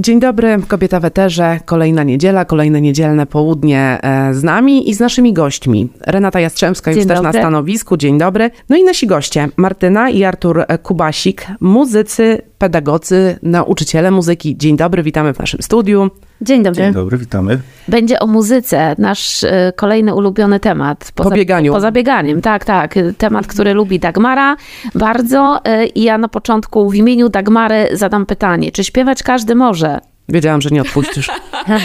Dzień dobry, kobieta w eterze. Kolejna niedziela, kolejne niedzielne południe e, z nami i z naszymi gośćmi. Renata Jastrzębska już Dzień też dobry. na stanowisku. Dzień dobry. No i nasi goście, Martyna i Artur Kubasik, muzycy, pedagodzy, nauczyciele muzyki. Dzień dobry, witamy w naszym studiu. Dzień dobry. Dzień dobry, witamy. Będzie o muzyce, nasz e, kolejny ulubiony temat. Po bieganiu. Poza bieganiem, tak, tak. Temat, który lubi Dagmara bardzo. e, I ja na początku w imieniu Dagmary zadam pytanie, czy śpiewać każdy może? Wiedziałam, że nie odpuścisz.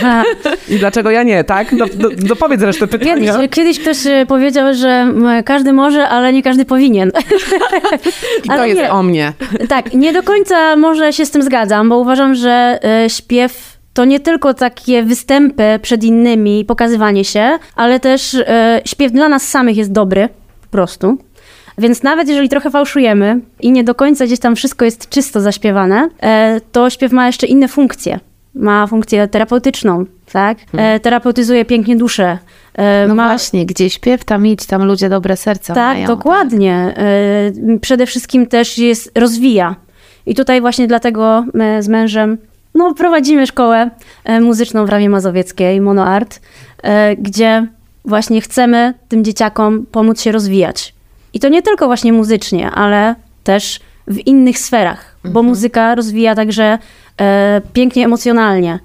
I dlaczego ja nie, tak? No, no, no powiedz resztę Kiedyś, pytania. kiedyś ktoś e, powiedział, że każdy może, ale nie każdy powinien. I to ale jest nie. o mnie. tak, nie do końca może się z tym zgadzam, bo uważam, że śpiew to nie tylko takie występy przed innymi, pokazywanie się, ale też e, śpiew dla nas samych jest dobry, po prostu. Więc nawet jeżeli trochę fałszujemy i nie do końca gdzieś tam wszystko jest czysto zaśpiewane, e, to śpiew ma jeszcze inne funkcje. Ma funkcję terapeutyczną, tak? E, terapeutyzuje pięknie duszę. No ma, właśnie, gdzie śpiew, tam idź, tam ludzie dobre serca tak, mają. dokładnie. Y, Przede wszystkim też jest, rozwija. I tutaj właśnie dlatego my z mężem no, prowadzimy szkołę e, muzyczną w Ramie Mazowieckiej, Monoart, e, gdzie właśnie chcemy tym dzieciakom pomóc się rozwijać. I to nie tylko właśnie muzycznie, ale też w innych sferach, bo muzyka rozwija także e, pięknie emocjonalnie.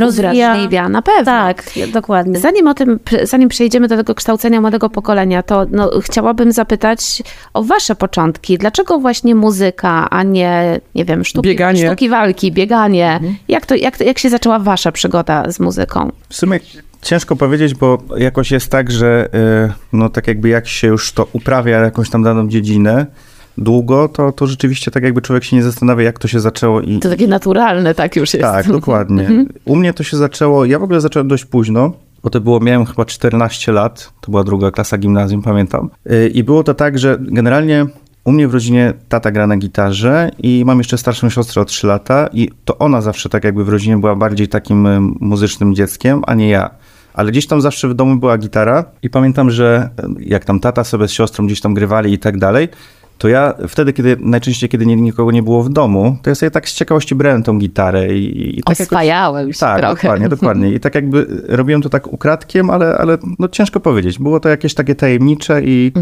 Rozwija, na pewno. Tak, dokładnie. Zanim o tym, zanim przejdziemy do tego kształcenia młodego pokolenia, to no, chciałabym zapytać o wasze początki. Dlaczego właśnie muzyka, a nie, nie wiem, sztuki, Bieganie. sztuki walki, bieganie? Jak, to, jak, to, jak się zaczęła wasza przygoda z muzyką? W sumie ciężko powiedzieć, bo jakoś jest tak, że y, no tak jakby jak się już to uprawia jakąś tam daną dziedzinę długo, to, to rzeczywiście tak jakby człowiek się nie zastanawia, jak to się zaczęło i... To takie naturalne, tak już jest. Tak, dokładnie. U mnie to się zaczęło, ja w ogóle zacząłem dość późno, bo to było, miałem chyba 14 lat, to była druga klasa gimnazjum, pamiętam. Y, I było to tak, że generalnie u mnie w rodzinie tata gra na gitarze i mam jeszcze starszą siostrę o 3 lata i to ona zawsze tak jakby w rodzinie była bardziej takim y, muzycznym dzieckiem, a nie ja. Ale gdzieś tam zawsze w domu była gitara i pamiętam, że y, jak tam tata sobie z siostrą gdzieś tam grywali i tak dalej, to ja wtedy, kiedy najczęściej, kiedy nie, nikogo nie było w domu, to ja sobie tak z ciekawości brałem tą gitarę i, i tak jakoś- Oswajałem się tak, trochę. dokładnie, dokładnie. I tak jakby robiłem to tak ukradkiem, ale, ale no ciężko powiedzieć. Było to jakieś takie tajemnicze i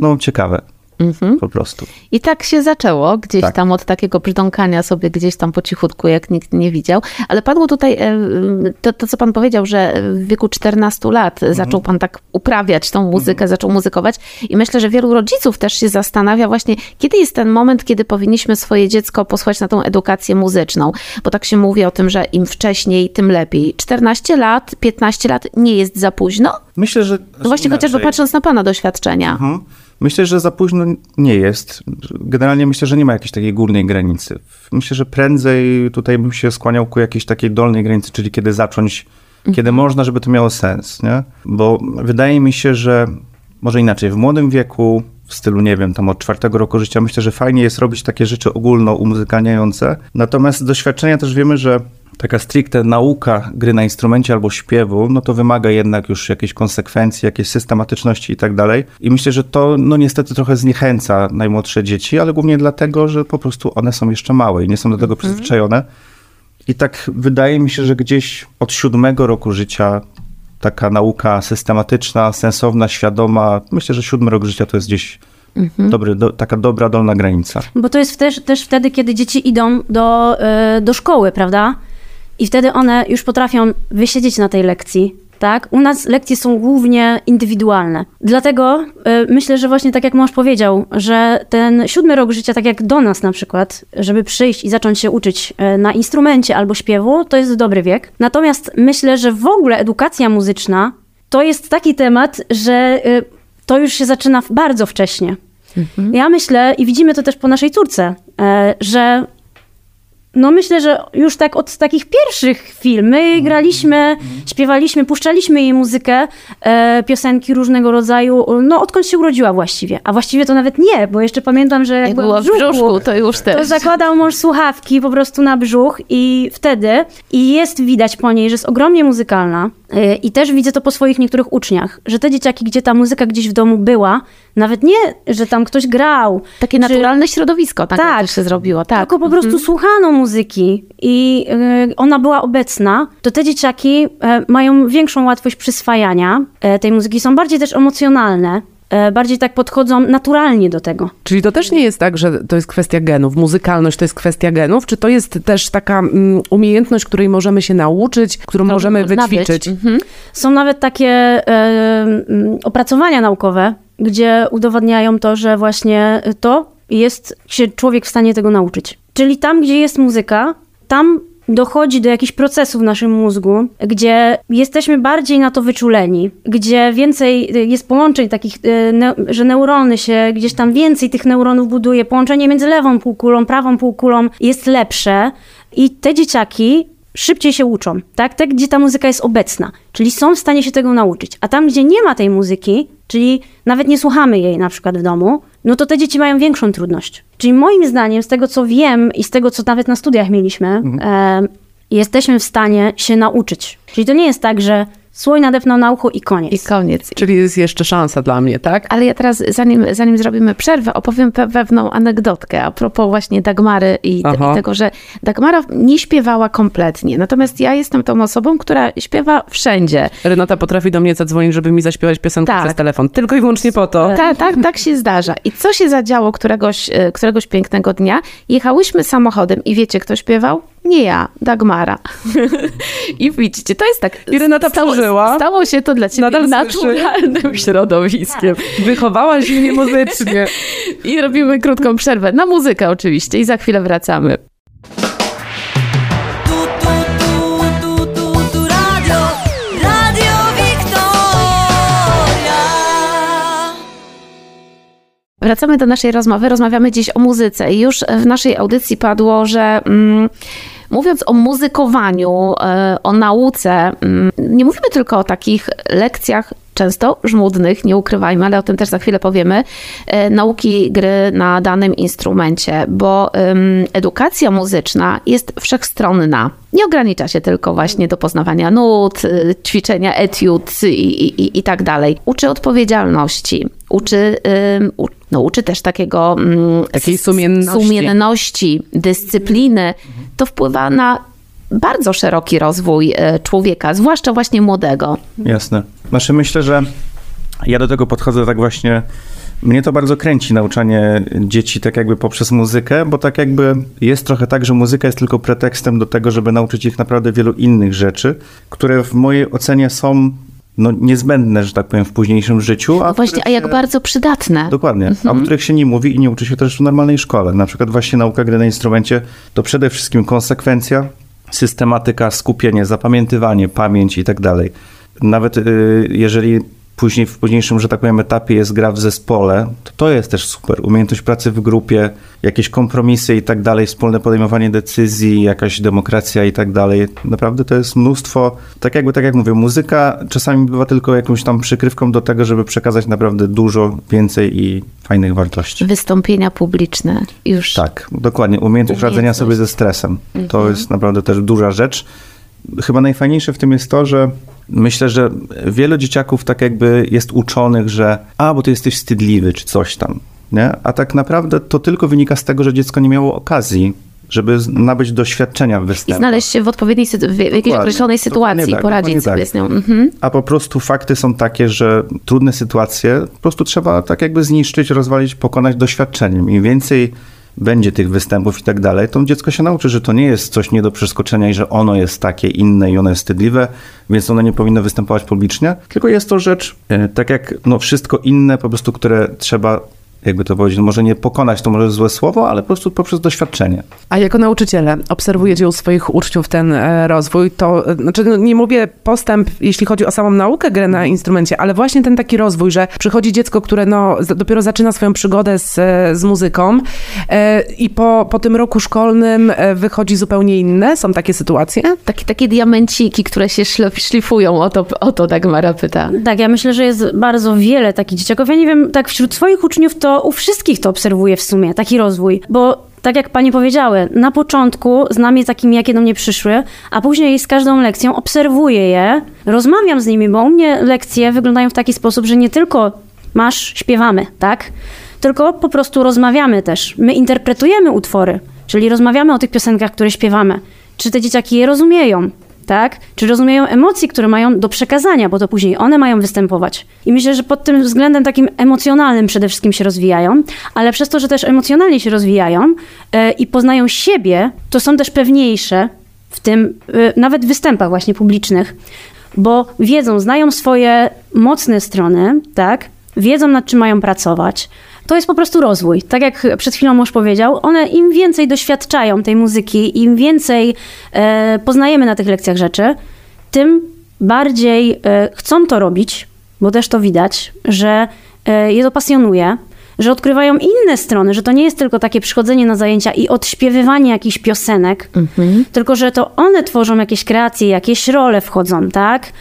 no ciekawe Mhm. po prostu. I tak się zaczęło, gdzieś Tak. tam od takiego brzdąkania sobie gdzieś tam po cichutku, jak nikt nie widział. Ale padło tutaj e, to, to co pan powiedział, że w wieku 14 lat zaczął pan tak uprawiać tą muzykę, zaczął muzykować. I myślę, że wielu rodziców też się zastanawia właśnie, kiedy jest ten moment, kiedy powinniśmy swoje dziecko posłać na tą edukację muzyczną. Bo tak się mówi o tym, że im wcześniej, tym lepiej. 14 lat, 15 lat nie jest za późno? Myślę, że... No właśnie, chociażby patrząc na pana doświadczenia. Mhm. Myślę, że za późno nie jest. Generalnie myślę, że nie ma jakiejś takiej górnej granicy. Myślę, że prędzej tutaj bym się skłaniał ku jakiejś takiej dolnej granicy, czyli kiedy zacząć, kiedy można, żeby to miało sens, nie? Bo wydaje mi się, że może inaczej, w młodym wieku, w stylu, nie wiem, tam od czwartego roku życia, myślę, że fajnie jest robić takie rzeczy ogólno umuzykalniające. Natomiast z doświadczenia też wiemy, że taka stricte nauka gry na instrumencie albo śpiewu, no to wymaga jednak już jakiejś konsekwencji, jakiejś systematyczności i tak dalej. I myślę, że to no niestety trochę zniechęca najmłodsze dzieci, ale głównie dlatego, że po prostu one są jeszcze małe i nie są do tego przyzwyczajone. I tak wydaje mi się, że gdzieś od siódmego roku życia taka nauka systematyczna, sensowna, świadoma, myślę, że siódmy rok życia to jest gdzieś dobry, do, taka dobra, dolna granica. Bo to jest też, też wtedy, kiedy dzieci idą do, y, do szkoły, prawda? I wtedy one już potrafią wysiedzieć na tej lekcji, tak? U nas lekcje są głównie indywidualne. Dlatego y, myślę, że właśnie tak jak mąż powiedział, że ten siódmy rok życia, tak jak do nas na przykład, żeby przyjść i zacząć się uczyć y, na instrumencie albo śpiewu, to jest dobry wiek. Natomiast myślę, że w ogóle edukacja muzyczna to jest taki temat, że y, to już się zaczyna bardzo wcześnie. Ja myślę, i widzimy to też po naszej córce, e, że no myślę, że już tak od takich pierwszych chwil my graliśmy, śpiewaliśmy, puszczaliśmy jej muzykę, e, piosenki różnego rodzaju, no odkąd się urodziła właściwie. A właściwie to nawet nie, bo jeszcze pamiętam, że jak, Jak była było w brzuszku, to już też. to zakładał mąż słuchawki po prostu na brzuch i wtedy, i jest widać po niej, że jest ogromnie muzykalna, Y, I też widzę to po swoich niektórych uczniach, że te dzieciaki, gdzie ta muzyka gdzieś w domu była, nawet nie, że tam ktoś grał. Takie czy- naturalne środowisko tak, Tak. się zrobiło. Tak. Tylko po prostu słuchano muzyki i y, ona była obecna, to te dzieciaki e, mają większą łatwość przyswajania e, tej muzyki, są bardziej też emocjonalne, bardziej tak podchodzą naturalnie do tego. Czyli to też nie jest tak, że to jest kwestia genów, muzykalność to jest kwestia genów, czy to jest też taka mm, umiejętność, której możemy się nauczyć, którą możemy Nabyć. wyćwiczyć? Mhm. Są nawet takie e, mm, opracowania naukowe, gdzie udowadniają to, że właśnie to jest się człowiek w stanie tego nauczyć. Czyli tam, gdzie jest muzyka, tam dochodzi do jakichś procesów w naszym mózgu, gdzie jesteśmy bardziej na to wyczuleni, gdzie więcej y, jest połączeń takich, y, że neurony się, gdzieś tam więcej tych neuronów buduje, połączenie między lewą półkulą, prawą półkulą jest lepsze i te dzieciaki szybciej się uczą, tak? Te, gdzie ta muzyka jest obecna, czyli są w stanie się tego nauczyć. A tam, gdzie nie ma tej muzyki, czyli nawet nie słuchamy jej na przykład w domu, no to te dzieci mają większą trudność. Czyli moim zdaniem, z tego co wiem i z tego co nawet na studiach mieliśmy, e, jesteśmy w stanie się nauczyć. Czyli to nie jest tak, że słoń nadepnął na ucho i koniec. I koniec. Czyli jest jeszcze szansa dla mnie, tak? Ale ja teraz, zanim, zanim zrobimy przerwę, opowiem pe- pewną anegdotkę a propos właśnie Dagmary i, i tego, że Dagmara nie śpiewała kompletnie. Natomiast ja jestem tą osobą, która śpiewa wszędzie. Renata potrafi do mnie zadzwonić, żeby mi zaśpiewać piosenkę Tak. przez telefon. Tylko i wyłącznie po to. Tak, tak, tak się zdarza. I co się zadziało któregoś, e, któregoś pięknego dnia? Jechałyśmy samochodem i wiecie, kto śpiewał? Nie ja, Dagmara. I widzicie, to jest tak. I Renata przeżyła. Stało się to dla ciebie Nadal naturalnym środowiskiem. Wychowałaś mnie muzycznie. I robimy krótką przerwę na muzykę oczywiście i za chwilę wracamy. Wracamy do naszej rozmowy. Rozmawiamy dziś o muzyce i już w naszej audycji padło, że mm, mówiąc o muzykowaniu, e, o nauce, mm, nie mówimy tylko o takich lekcjach często żmudnych, nie ukrywajmy, ale o tym też za chwilę powiemy, e, nauki gry na danym instrumencie, bo edukacja muzyczna jest wszechstronna. Nie ogranicza się tylko właśnie do poznawania nut, y, ćwiczenia etiud i, i, i tak dalej. Uczy odpowiedzialności, uczy, u, no, uczy też takiego mm, Takiej sumienności. sumienności, dyscypliny. To wpływa na bardzo szeroki rozwój e, człowieka, zwłaszcza właśnie młodego. Jasne. Znaczy myślę, że ja do tego podchodzę tak właśnie. Mnie to bardzo kręci nauczanie dzieci tak jakby poprzez muzykę, bo tak jakby jest trochę tak, że muzyka jest tylko pretekstem do tego, żeby nauczyć ich naprawdę wielu innych rzeczy, które w mojej ocenie są no, niezbędne, że tak powiem, w późniejszym życiu. A Właśnie, a jak się- bardzo przydatne. Dokładnie, a o których się nie mówi i nie uczy się też w normalnej szkole. Na przykład właśnie nauka gry na instrumencie to przede wszystkim konsekwencja, systematyka, skupienie, zapamiętywanie, pamięć i tak dalej. Nawet y, jeżeli później w późniejszym, że tak powiem, etapie jest gra w zespole, to to jest też super. Umiejętność pracy w grupie, jakieś kompromisy i tak dalej, wspólne podejmowanie decyzji, jakaś demokracja i tak dalej. Naprawdę to jest mnóstwo, tak jakby, tak jak mówię, muzyka czasami bywa tylko jakąś tam przykrywką do tego, żeby przekazać naprawdę dużo więcej i fajnych wartości. Wystąpienia publiczne już. Tak, dokładnie. Umiejętność radzenia sobie ze stresem. To jest naprawdę też duża rzecz. Chyba najfajniejsze w tym jest to, że myślę, że wielu dzieciaków tak jakby jest uczonych, że a, bo ty jesteś wstydliwy, czy coś tam. Nie? A tak naprawdę to tylko wynika z tego, że dziecko nie miało okazji, żeby nabyć doświadczenia w I występach. znaleźć się w odpowiedniej, w jakiejś Dokładnie. określonej sytuacji, tak, poradzić sobie tak. z nią. Mhm. A po prostu fakty są takie, że trudne sytuacje po prostu trzeba tak jakby zniszczyć, rozwalić, pokonać doświadczeniem. Im więcej będzie tych występów i tak dalej, to dziecko się nauczy, że to nie jest coś nie do przeskoczenia i że ono jest takie inne i ono jest wstydliwe, więc ono nie powinno występować publicznie, tylko jest to rzecz, e, tak jak no, wszystko inne po prostu, które trzeba jakby to powiedzieć, no może nie pokonać, to może złe słowo, ale po prostu poprzez doświadczenie. A jako nauczyciele obserwujecie u swoich uczniów ten e, rozwój, to e, znaczy no, nie mówię postęp, jeśli chodzi o samą naukę gry na instrumencie, ale właśnie ten taki rozwój, że przychodzi dziecko, które no, dopiero zaczyna swoją przygodę z, e, z muzyką i po, po tym roku szkolnym wychodzi zupełnie inne. Są takie sytuacje? Takie, takie diamenciki, które się szlif- szlifują, o to, o to Dagmara pyta. Tak, ja myślę, że jest bardzo wiele takich dzieciaków. Ja nie wiem, tak wśród swoich uczniów to u wszystkich to obserwuję w sumie, taki rozwój, bo tak jak pani powiedziały, na początku znam je takimi, jakie do mnie przyszły, a później z każdą lekcją obserwuję je, rozmawiam z nimi, bo u mnie lekcje wyglądają w taki sposób, że nie tylko masz, śpiewamy, tak? Tylko po prostu rozmawiamy też. My interpretujemy utwory, czyli rozmawiamy o tych piosenkach, które śpiewamy. Czy te dzieciaki je rozumieją? Tak? Czy rozumieją emocje, które mają do przekazania, bo to później one mają występować. I myślę, że pod tym względem takim emocjonalnym przede wszystkim się rozwijają, ale przez to, że też emocjonalnie się rozwijają e, i poznają siebie, to są też pewniejsze w tym, e, nawet w występach właśnie publicznych, bo wiedzą, znają swoje mocne strony, tak? Wiedzą, nad czym mają pracować. To jest po prostu rozwój. Tak jak przed chwilą mąż powiedział, one im więcej doświadczają tej muzyki, im więcej e, poznajemy na tych lekcjach rzeczy, tym bardziej e, chcą to robić, bo też to widać, że e, je to pasjonuje, że odkrywają inne strony, że to nie jest tylko takie przychodzenie na zajęcia i odśpiewywanie jakichś piosenek, tylko że to one tworzą jakieś kreacje, jakieś role wchodzą, tak?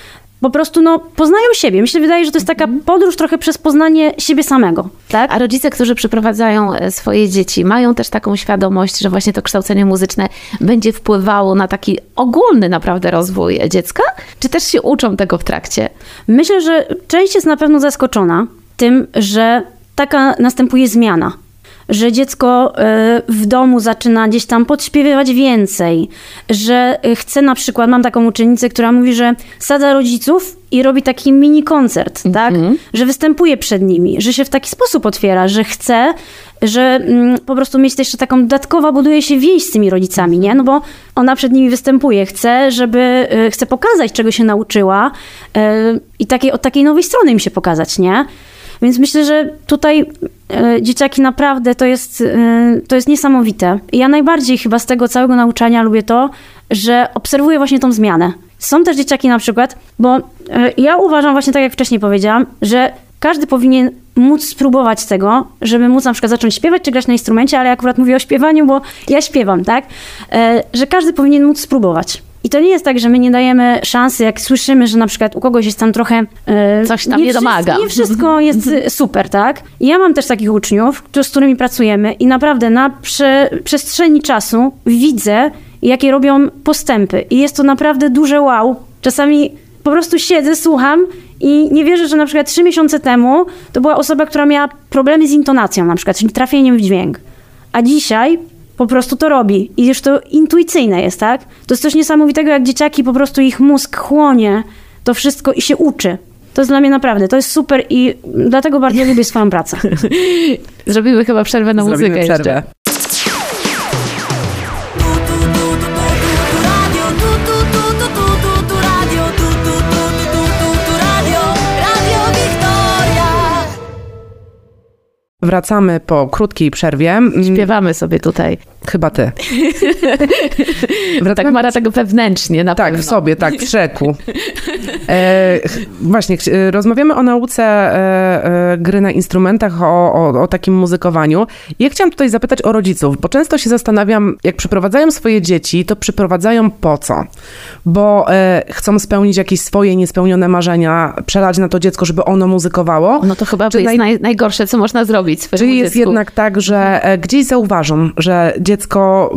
Po prostu no, poznają siebie. Mi się wydaje, że to jest taka podróż trochę przez poznanie siebie samego, tak? A rodzice, którzy przyprowadzają e, swoje dzieci, mają też taką świadomość, że właśnie to kształcenie muzyczne będzie wpływało na taki ogólny naprawdę rozwój dziecka? Czy też się uczą tego w trakcie? Myślę, że część jest na pewno zaskoczona tym, że taka następuje zmiana. Że dziecko e, w domu zaczyna gdzieś tam podśpiewywać więcej, że e, chce na przykład, mam taką uczennicę, która mówi, że sadza rodziców i robi taki mini koncert, tak? Że występuje przed nimi, że się w taki sposób otwiera, że chce, że mm, po prostu mieć też taką dodatkowa, buduje się więź z tymi rodzicami, nie? No bo ona przed nimi występuje, chce, żeby, e, chce pokazać, czego się nauczyła e, i takiej, od takiej nowej strony im się pokazać, nie? Więc myślę, że tutaj e, dzieciaki naprawdę to jest, e, to jest niesamowite. I ja najbardziej chyba z tego całego nauczania lubię to, że obserwuję właśnie tą zmianę. Są też dzieciaki na przykład, bo e, ja uważam właśnie tak jak wcześniej powiedziałam, że każdy powinien móc spróbować tego, żeby móc na przykład zacząć śpiewać czy grać na instrumencie, ale akurat mówię o śpiewaniu, bo ja śpiewam, tak? Że każdy powinien móc spróbować. To nie jest tak, że my nie dajemy szansy, jak słyszymy, że na przykład u kogoś jest tam trochę... e, Coś tam nie wszystko- domaga. Nie wszystko jest e, super, tak? Ja mam też takich uczniów, z którymi pracujemy i naprawdę na prze, przestrzeni czasu widzę, jakie robią postępy. I jest to naprawdę duże wow. Czasami po prostu siedzę, słucham i nie wierzę, że na przykład trzy miesiące temu to była osoba, która miała problemy z intonacją na przykład, czyli trafieniem w dźwięk. A dzisiaj po prostu to robi. I już to intuicyjne jest, tak? To jest coś niesamowitego, jak dzieciaki po prostu ich mózg chłonie to wszystko i się uczy. To jest dla mnie naprawdę, to jest super i dlatego bardzo lubię swoją pracę. Zrobimy chyba przerwę na Zrobimy muzykę przerwę. jeszcze. Wracamy po krótkiej przerwie. Mm, Śpiewamy sobie tutaj. Chyba ty. Tak Wracamy Mara tego wewnętrznie na Tak, pewno. w sobie, tak, w szeku. E, właśnie, rozmawiamy o nauce e, e, gry na instrumentach, o, o, o takim muzykowaniu. I ja chciałam tutaj zapytać o rodziców, bo często się zastanawiam, jak przyprowadzają swoje dzieci, to przyprowadzają po co? Bo e, chcą spełnić jakieś swoje niespełnione marzenia, przelać na to dziecko, żeby ono muzykowało. No to chyba Czy jest naj, najgorsze, co można zrobić swojemu Czyli jest dziecku. jednak tak, że e, gdzieś zauważą, że dziecko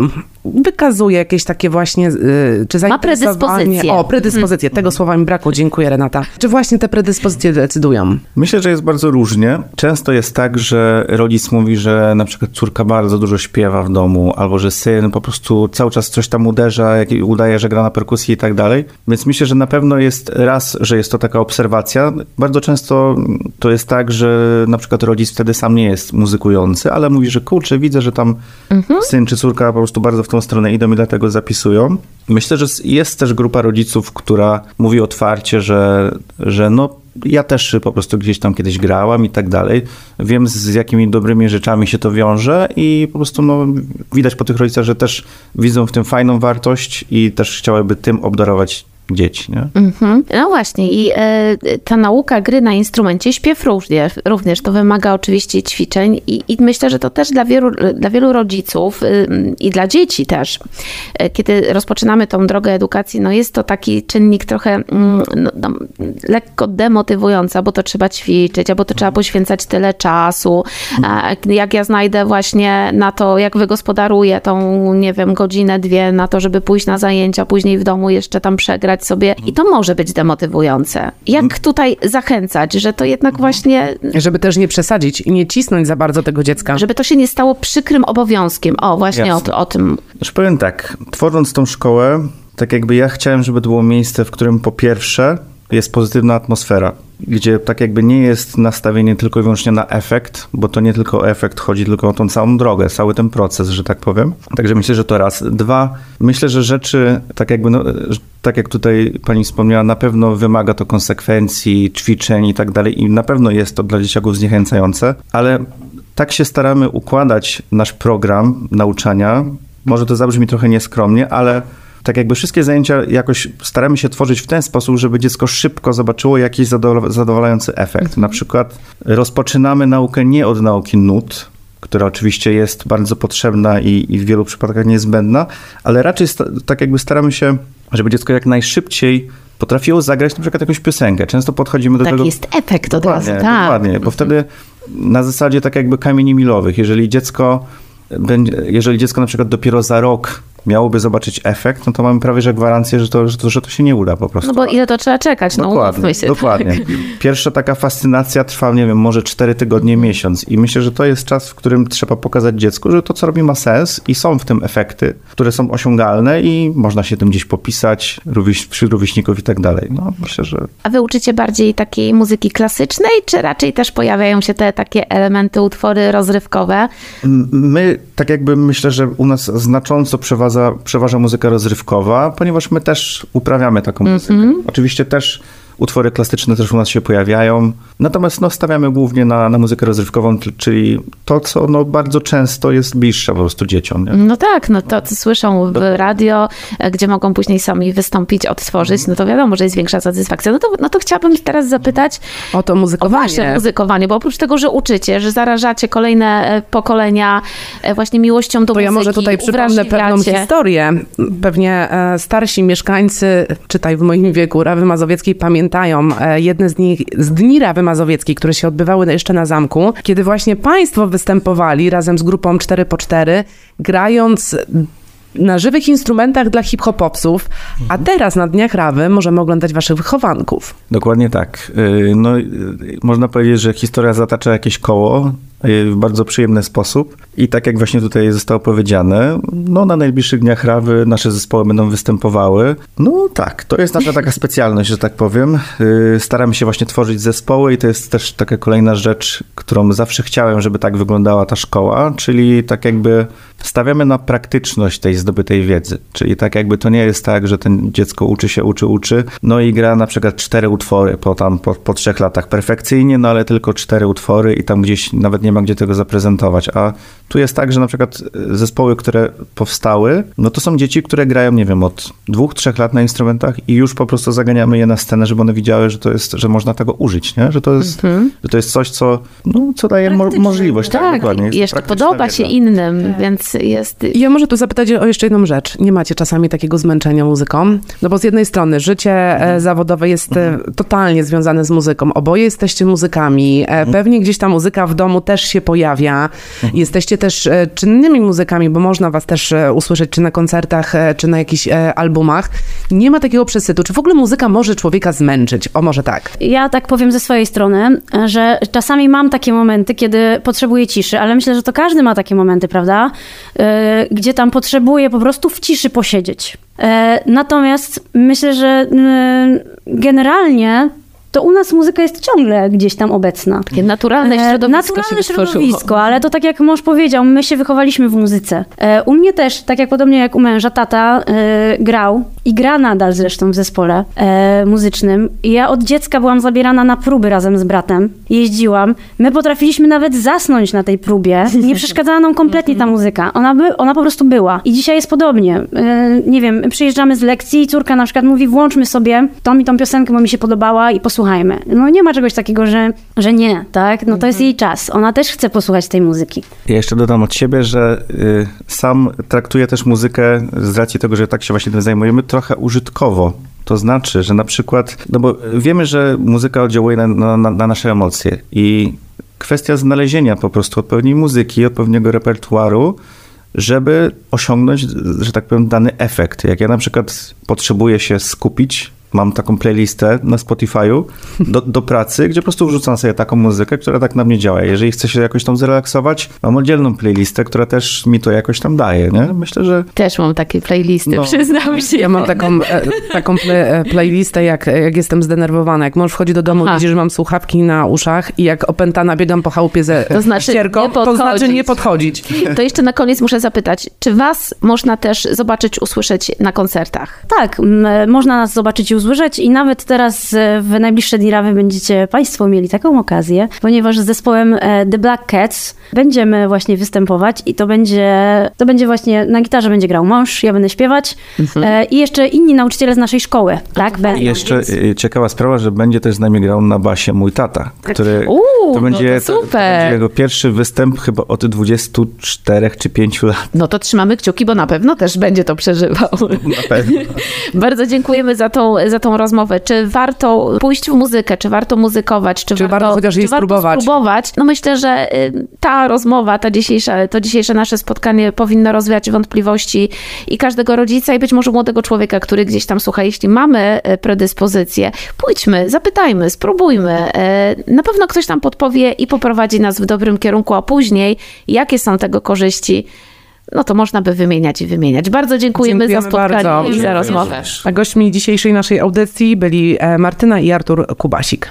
wykazuje jakieś takie właśnie, y, czy zainteresowanie. predyspozycje. O, predyspozycje. Tego słowa mi brakło, dziękuję Renata. Czy właśnie te predyspozycje decydują? Myślę, że jest bardzo różnie. Często jest tak, że rodzic mówi, że na przykład córka bardzo dużo śpiewa w domu, albo że syn po prostu cały czas coś tam uderza, jak udaje, że gra na perkusji i tak dalej. Więc myślę, że na pewno jest raz, że jest to taka obserwacja. Bardzo często to jest tak, że na przykład rodzic wtedy sam nie jest muzykujący, ale mówi, że kurczę, widzę, że tam syn czy córka po prostu bardzo w tą stronę idą i dlatego zapisują. Myślę, że jest też grupa rodziców, która mówi otwarcie, że, że no ja też po prostu gdzieś tam kiedyś grałam i tak dalej. Wiem z jakimi dobrymi rzeczami się to wiąże i po prostu no, widać po tych rodzicach, że też widzą w tym fajną wartość i też chciałyby tym obdarować dzieci. Nie? Mhm. No właśnie i e, ta nauka gry na instrumencie, śpiew również, również to wymaga oczywiście ćwiczeń i, i myślę, że to też dla wielu, dla wielu rodziców y, i dla dzieci też, e, kiedy rozpoczynamy tą drogę edukacji, no jest to taki czynnik trochę mm, no, no, lekko demotywujący, bo to trzeba ćwiczyć, albo to trzeba poświęcać tyle czasu, a jak ja znajdę właśnie na to, jak wygospodaruję tą, nie wiem, godzinę, dwie na to, żeby pójść na zajęcia, później w domu jeszcze tam przegrać sobie i to może być demotywujące. Jak tutaj zachęcać, że to jednak właśnie, Żeby też nie przesadzić i nie cisnąć za bardzo tego dziecka. żeby to się nie stało przykrym obowiązkiem. O, właśnie o, Jasne. o tym. Znaczy powiem tak, tworząc tą szkołę, tak jakby ja chciałem, żeby to było miejsce, w którym po pierwsze jest pozytywna atmosfera, gdzie tak jakby nie jest nastawienie tylko i wyłącznie na efekt, bo to nie tylko o efekt chodzi, tylko o tą całą drogę, cały ten proces, że tak powiem. Także myślę, że to raz. Dwa, myślę, że rzeczy, tak jakby, no, tak jak tutaj pani wspomniała, na pewno wymaga to konsekwencji, ćwiczeń i tak dalej i na pewno jest to dla dzieciaków zniechęcające, ale tak się staramy układać nasz program nauczania. Może to zabrzmi trochę nieskromnie, ale tak jakby wszystkie zajęcia jakoś staramy się tworzyć w ten sposób, żeby dziecko szybko zobaczyło jakiś zadow- zadowalający efekt. Na przykład rozpoczynamy naukę nie od nauki nut, która oczywiście jest bardzo potrzebna i, i w wielu przypadkach niezbędna, ale raczej tak jakby staramy się, żeby dziecko jak najszybciej potrafiło zagrać na przykład jakąś piosenkę. Często podchodzimy do Taki tego... jest efekt od razu, tak. dokładnie, bo wtedy na zasadzie tak jakby kamieni milowych, jeżeli dziecko będzie, jeżeli dziecko na przykład dopiero za rok miałoby zobaczyć efekt, no to mamy prawie że gwarancję, że to, że to, że to się nie uda po prostu. No bo ile to trzeba czekać? No, Dokładnie, się. dokładnie. Pierwsza taka fascynacja trwa, nie wiem, może 4 tygodnie, miesiąc i myślę, że to jest czas, w którym trzeba pokazać dziecku, że to, co robi ma sens i są w tym efekty, które są osiągalne i można się tym gdzieś popisać rówieś, wśród rówieśników i tak dalej. No, myślę, że A wy uczycie bardziej takiej muzyki klasycznej, czy raczej też pojawiają się te takie elementy, utwory rozrywkowe? My, tak jakby myślę, że u nas znacząco przeważa, przeważa muzyka rozrywkowa, ponieważ my też uprawiamy taką muzykę. Oczywiście też utwory klasyczne też u nas się pojawiają, natomiast no, stawiamy głównie na, na muzykę rozrywkową, czyli to, co no, bardzo często jest bliższe po prostu dzieciom. Nie? No tak, no to co słyszą w radio, e, gdzie mogą później sami wystąpić, odtworzyć, no to wiadomo, że jest większa satysfakcja. No to, no to chciałabym teraz zapytać O to o muzykowanie. wasze muzykowanie, bo oprócz tego, że uczycie, że zarażacie kolejne e, pokolenia e, właśnie miłością do To ja muzyki, może tutaj przypomnę pewną historię. Pewnie starsi mieszkańcy, czytaj w moim wieku, Rawy Mazowieckiej pamiętają jedne z nich, z dni Rawy Mazowieckiej, które się odbywały jeszcze na zamku, kiedy właśnie państwo występowali razem z grupą 4x4, grając na żywych instrumentach dla hip-hopowców, a teraz na Dniach Rawy możemy oglądać waszych wychowanków. Dokładnie tak. Y, No, y, można powiedzieć, że historia zatacza jakieś koło w bardzo przyjemny sposób. I tak jak właśnie tutaj zostało powiedziane, no na najbliższych dniach Rawy nasze zespoły będą występowały. No tak, to jest nasza taka specjalność, że tak powiem. Y, Staramy się właśnie tworzyć zespoły i to jest też taka kolejna rzecz, którą zawsze chciałem, żeby tak wyglądała ta szkoła, czyli tak jakby stawiamy na praktyczność tej zdobytej wiedzy. Czyli tak jakby to nie jest tak, że ten dziecko uczy się, uczy, uczy, no i gra na przykład cztery utwory po tam, po, po trzech latach perfekcyjnie, no ale tylko cztery utwory i tam gdzieś nawet nie ma gdzie tego zaprezentować. A tu jest tak, że na przykład y, zespoły, które powstały, no to są dzieci, które grają, nie wiem, od dwóch, trzech lat na instrumentach i już po prostu zaganiamy je na scenę, żeby one widziały, że to jest, że można tego użyć, nie? Że to jest, że to jest coś, co, no, co daje mo- możliwość. Tak, Tak, dokładnie. Jest jeszcze podoba się wiedza. innym, więc jest... Ja może tu zapytać o jeszcze jedną rzecz. Nie macie czasami takiego zmęczenia muzyką? No bo z jednej strony życie e, zawodowe jest e, totalnie związane z muzyką. Oboje jesteście muzykami. E, Pewnie gdzieś ta muzyka w domu też się pojawia. Jesteście też e, czynnymi muzykami, bo można was też e, usłyszeć czy na koncertach, e, czy na jakichś albumach. Nie ma takiego przesytu. Czy w ogóle muzyka może człowieka zmęczyć? O, może tak. Ja tak powiem ze swojej strony, że czasami mam takie momenty, kiedy potrzebuję ciszy, ale myślę, że to każdy ma takie momenty, prawda? Gdzie tam potrzebuje po prostu w ciszy posiedzieć. Natomiast myślę, że generalnie to u nas muzyka jest ciągle gdzieś tam obecna. Takie naturalne E, środowisko Naturalne środowisko, ale to tak jak mąż powiedział, my się wychowaliśmy w muzyce. E, U mnie też, tak jak podobnie jak u męża, tata e, grał i gra nadal zresztą w zespole e, muzycznym. I ja od dziecka byłam zabierana na próby razem z bratem. Jeździłam. My potrafiliśmy nawet zasnąć na tej próbie. Nie przeszkadzała nam kompletnie ta muzyka. Ona, by, ona po prostu była. I dzisiaj jest podobnie. E, nie wiem, przyjeżdżamy z lekcji i córka na przykład mówi, włączmy sobie tą i tą piosenkę, bo mi się podobała i posłuchajmy. No nie ma czegoś takiego, że, że nie, tak? No to jest jej czas. Ona też chce posłuchać tej muzyki. Ja jeszcze dodam od siebie, że y, sam traktuję też muzykę z racji tego, że tak się właśnie tym zajmujemy, trochę użytkowo. To znaczy, że na przykład, no bo wiemy, że muzyka oddziałuje na, na, na na nasze emocje i kwestia znalezienia po prostu odpowiedniej muzyki, odpowiedniego repertuaru, żeby osiągnąć, że tak powiem, dany efekt. Jak ja na przykład potrzebuję się skupić, mam taką playlistę na Spotify'u do, do pracy, gdzie po prostu wrzucam sobie taką muzykę, która tak na mnie działa. Jeżeli chcę się jakoś tam zrelaksować, mam oddzielną playlistę, która też mi to jakoś tam daje, nie? Myślę, że Też mam takie playlisty, No. przyznam się. Ja mam taką, e, taką ple, e, playlistę, jak, jak jestem zdenerwowana. Jak mąż wchodzi do domu, Aha. widzi, że mam słuchawki na uszach i jak opętana biegam po chałupie ze To znaczy ścierką, nie to znaczy nie podchodzić. To jeszcze na koniec muszę zapytać, czy was można też zobaczyć, usłyszeć na koncertach? Tak, m, można nas zobaczyć i usłyszeć i nawet teraz e, w najbliższe dni Rawy będziecie Państwo mieli taką okazję, ponieważ z zespołem e, The Black Cats będziemy właśnie występować i to będzie, to będzie właśnie, na gitarze będzie grał mąż, ja będę śpiewać e, i jeszcze inni nauczyciele z naszej szkoły, tak? Będą. I jeszcze y, ciekawa sprawa, że będzie też z nami grał na basie mój tata, który Uuu, to, będzie, no to to, to będzie jego pierwszy występ chyba od 24 czy 5 lat. No to trzymamy kciuki, bo na pewno też będzie to przeżywał. Na pewno. Bardzo dziękujemy za tą, za tą rozmowę. Czy warto pójść w muzykę, czy warto muzykować, czy, Czy warto chociaż jej warto spróbować? spróbować? No myślę, że y, ta rozmowa, ta dzisiejsza, to dzisiejsze nasze spotkanie powinno rozwiać wątpliwości i każdego rodzica i być może młodego człowieka, który gdzieś tam słucha, jeśli mamy y, predyspozycję, pójdźmy, zapytajmy, spróbujmy. Y, Na pewno ktoś nam podpowie i poprowadzi nas w dobrym kierunku, a później jakie są tego korzyści, no to można by wymieniać i wymieniać. Bardzo dziękujemy, za Dziękujemy spotkanie bardzo. i za rozmowę. A gośćmi dzisiejszej naszej audycji byli e, Martyna i Artur Kubasik.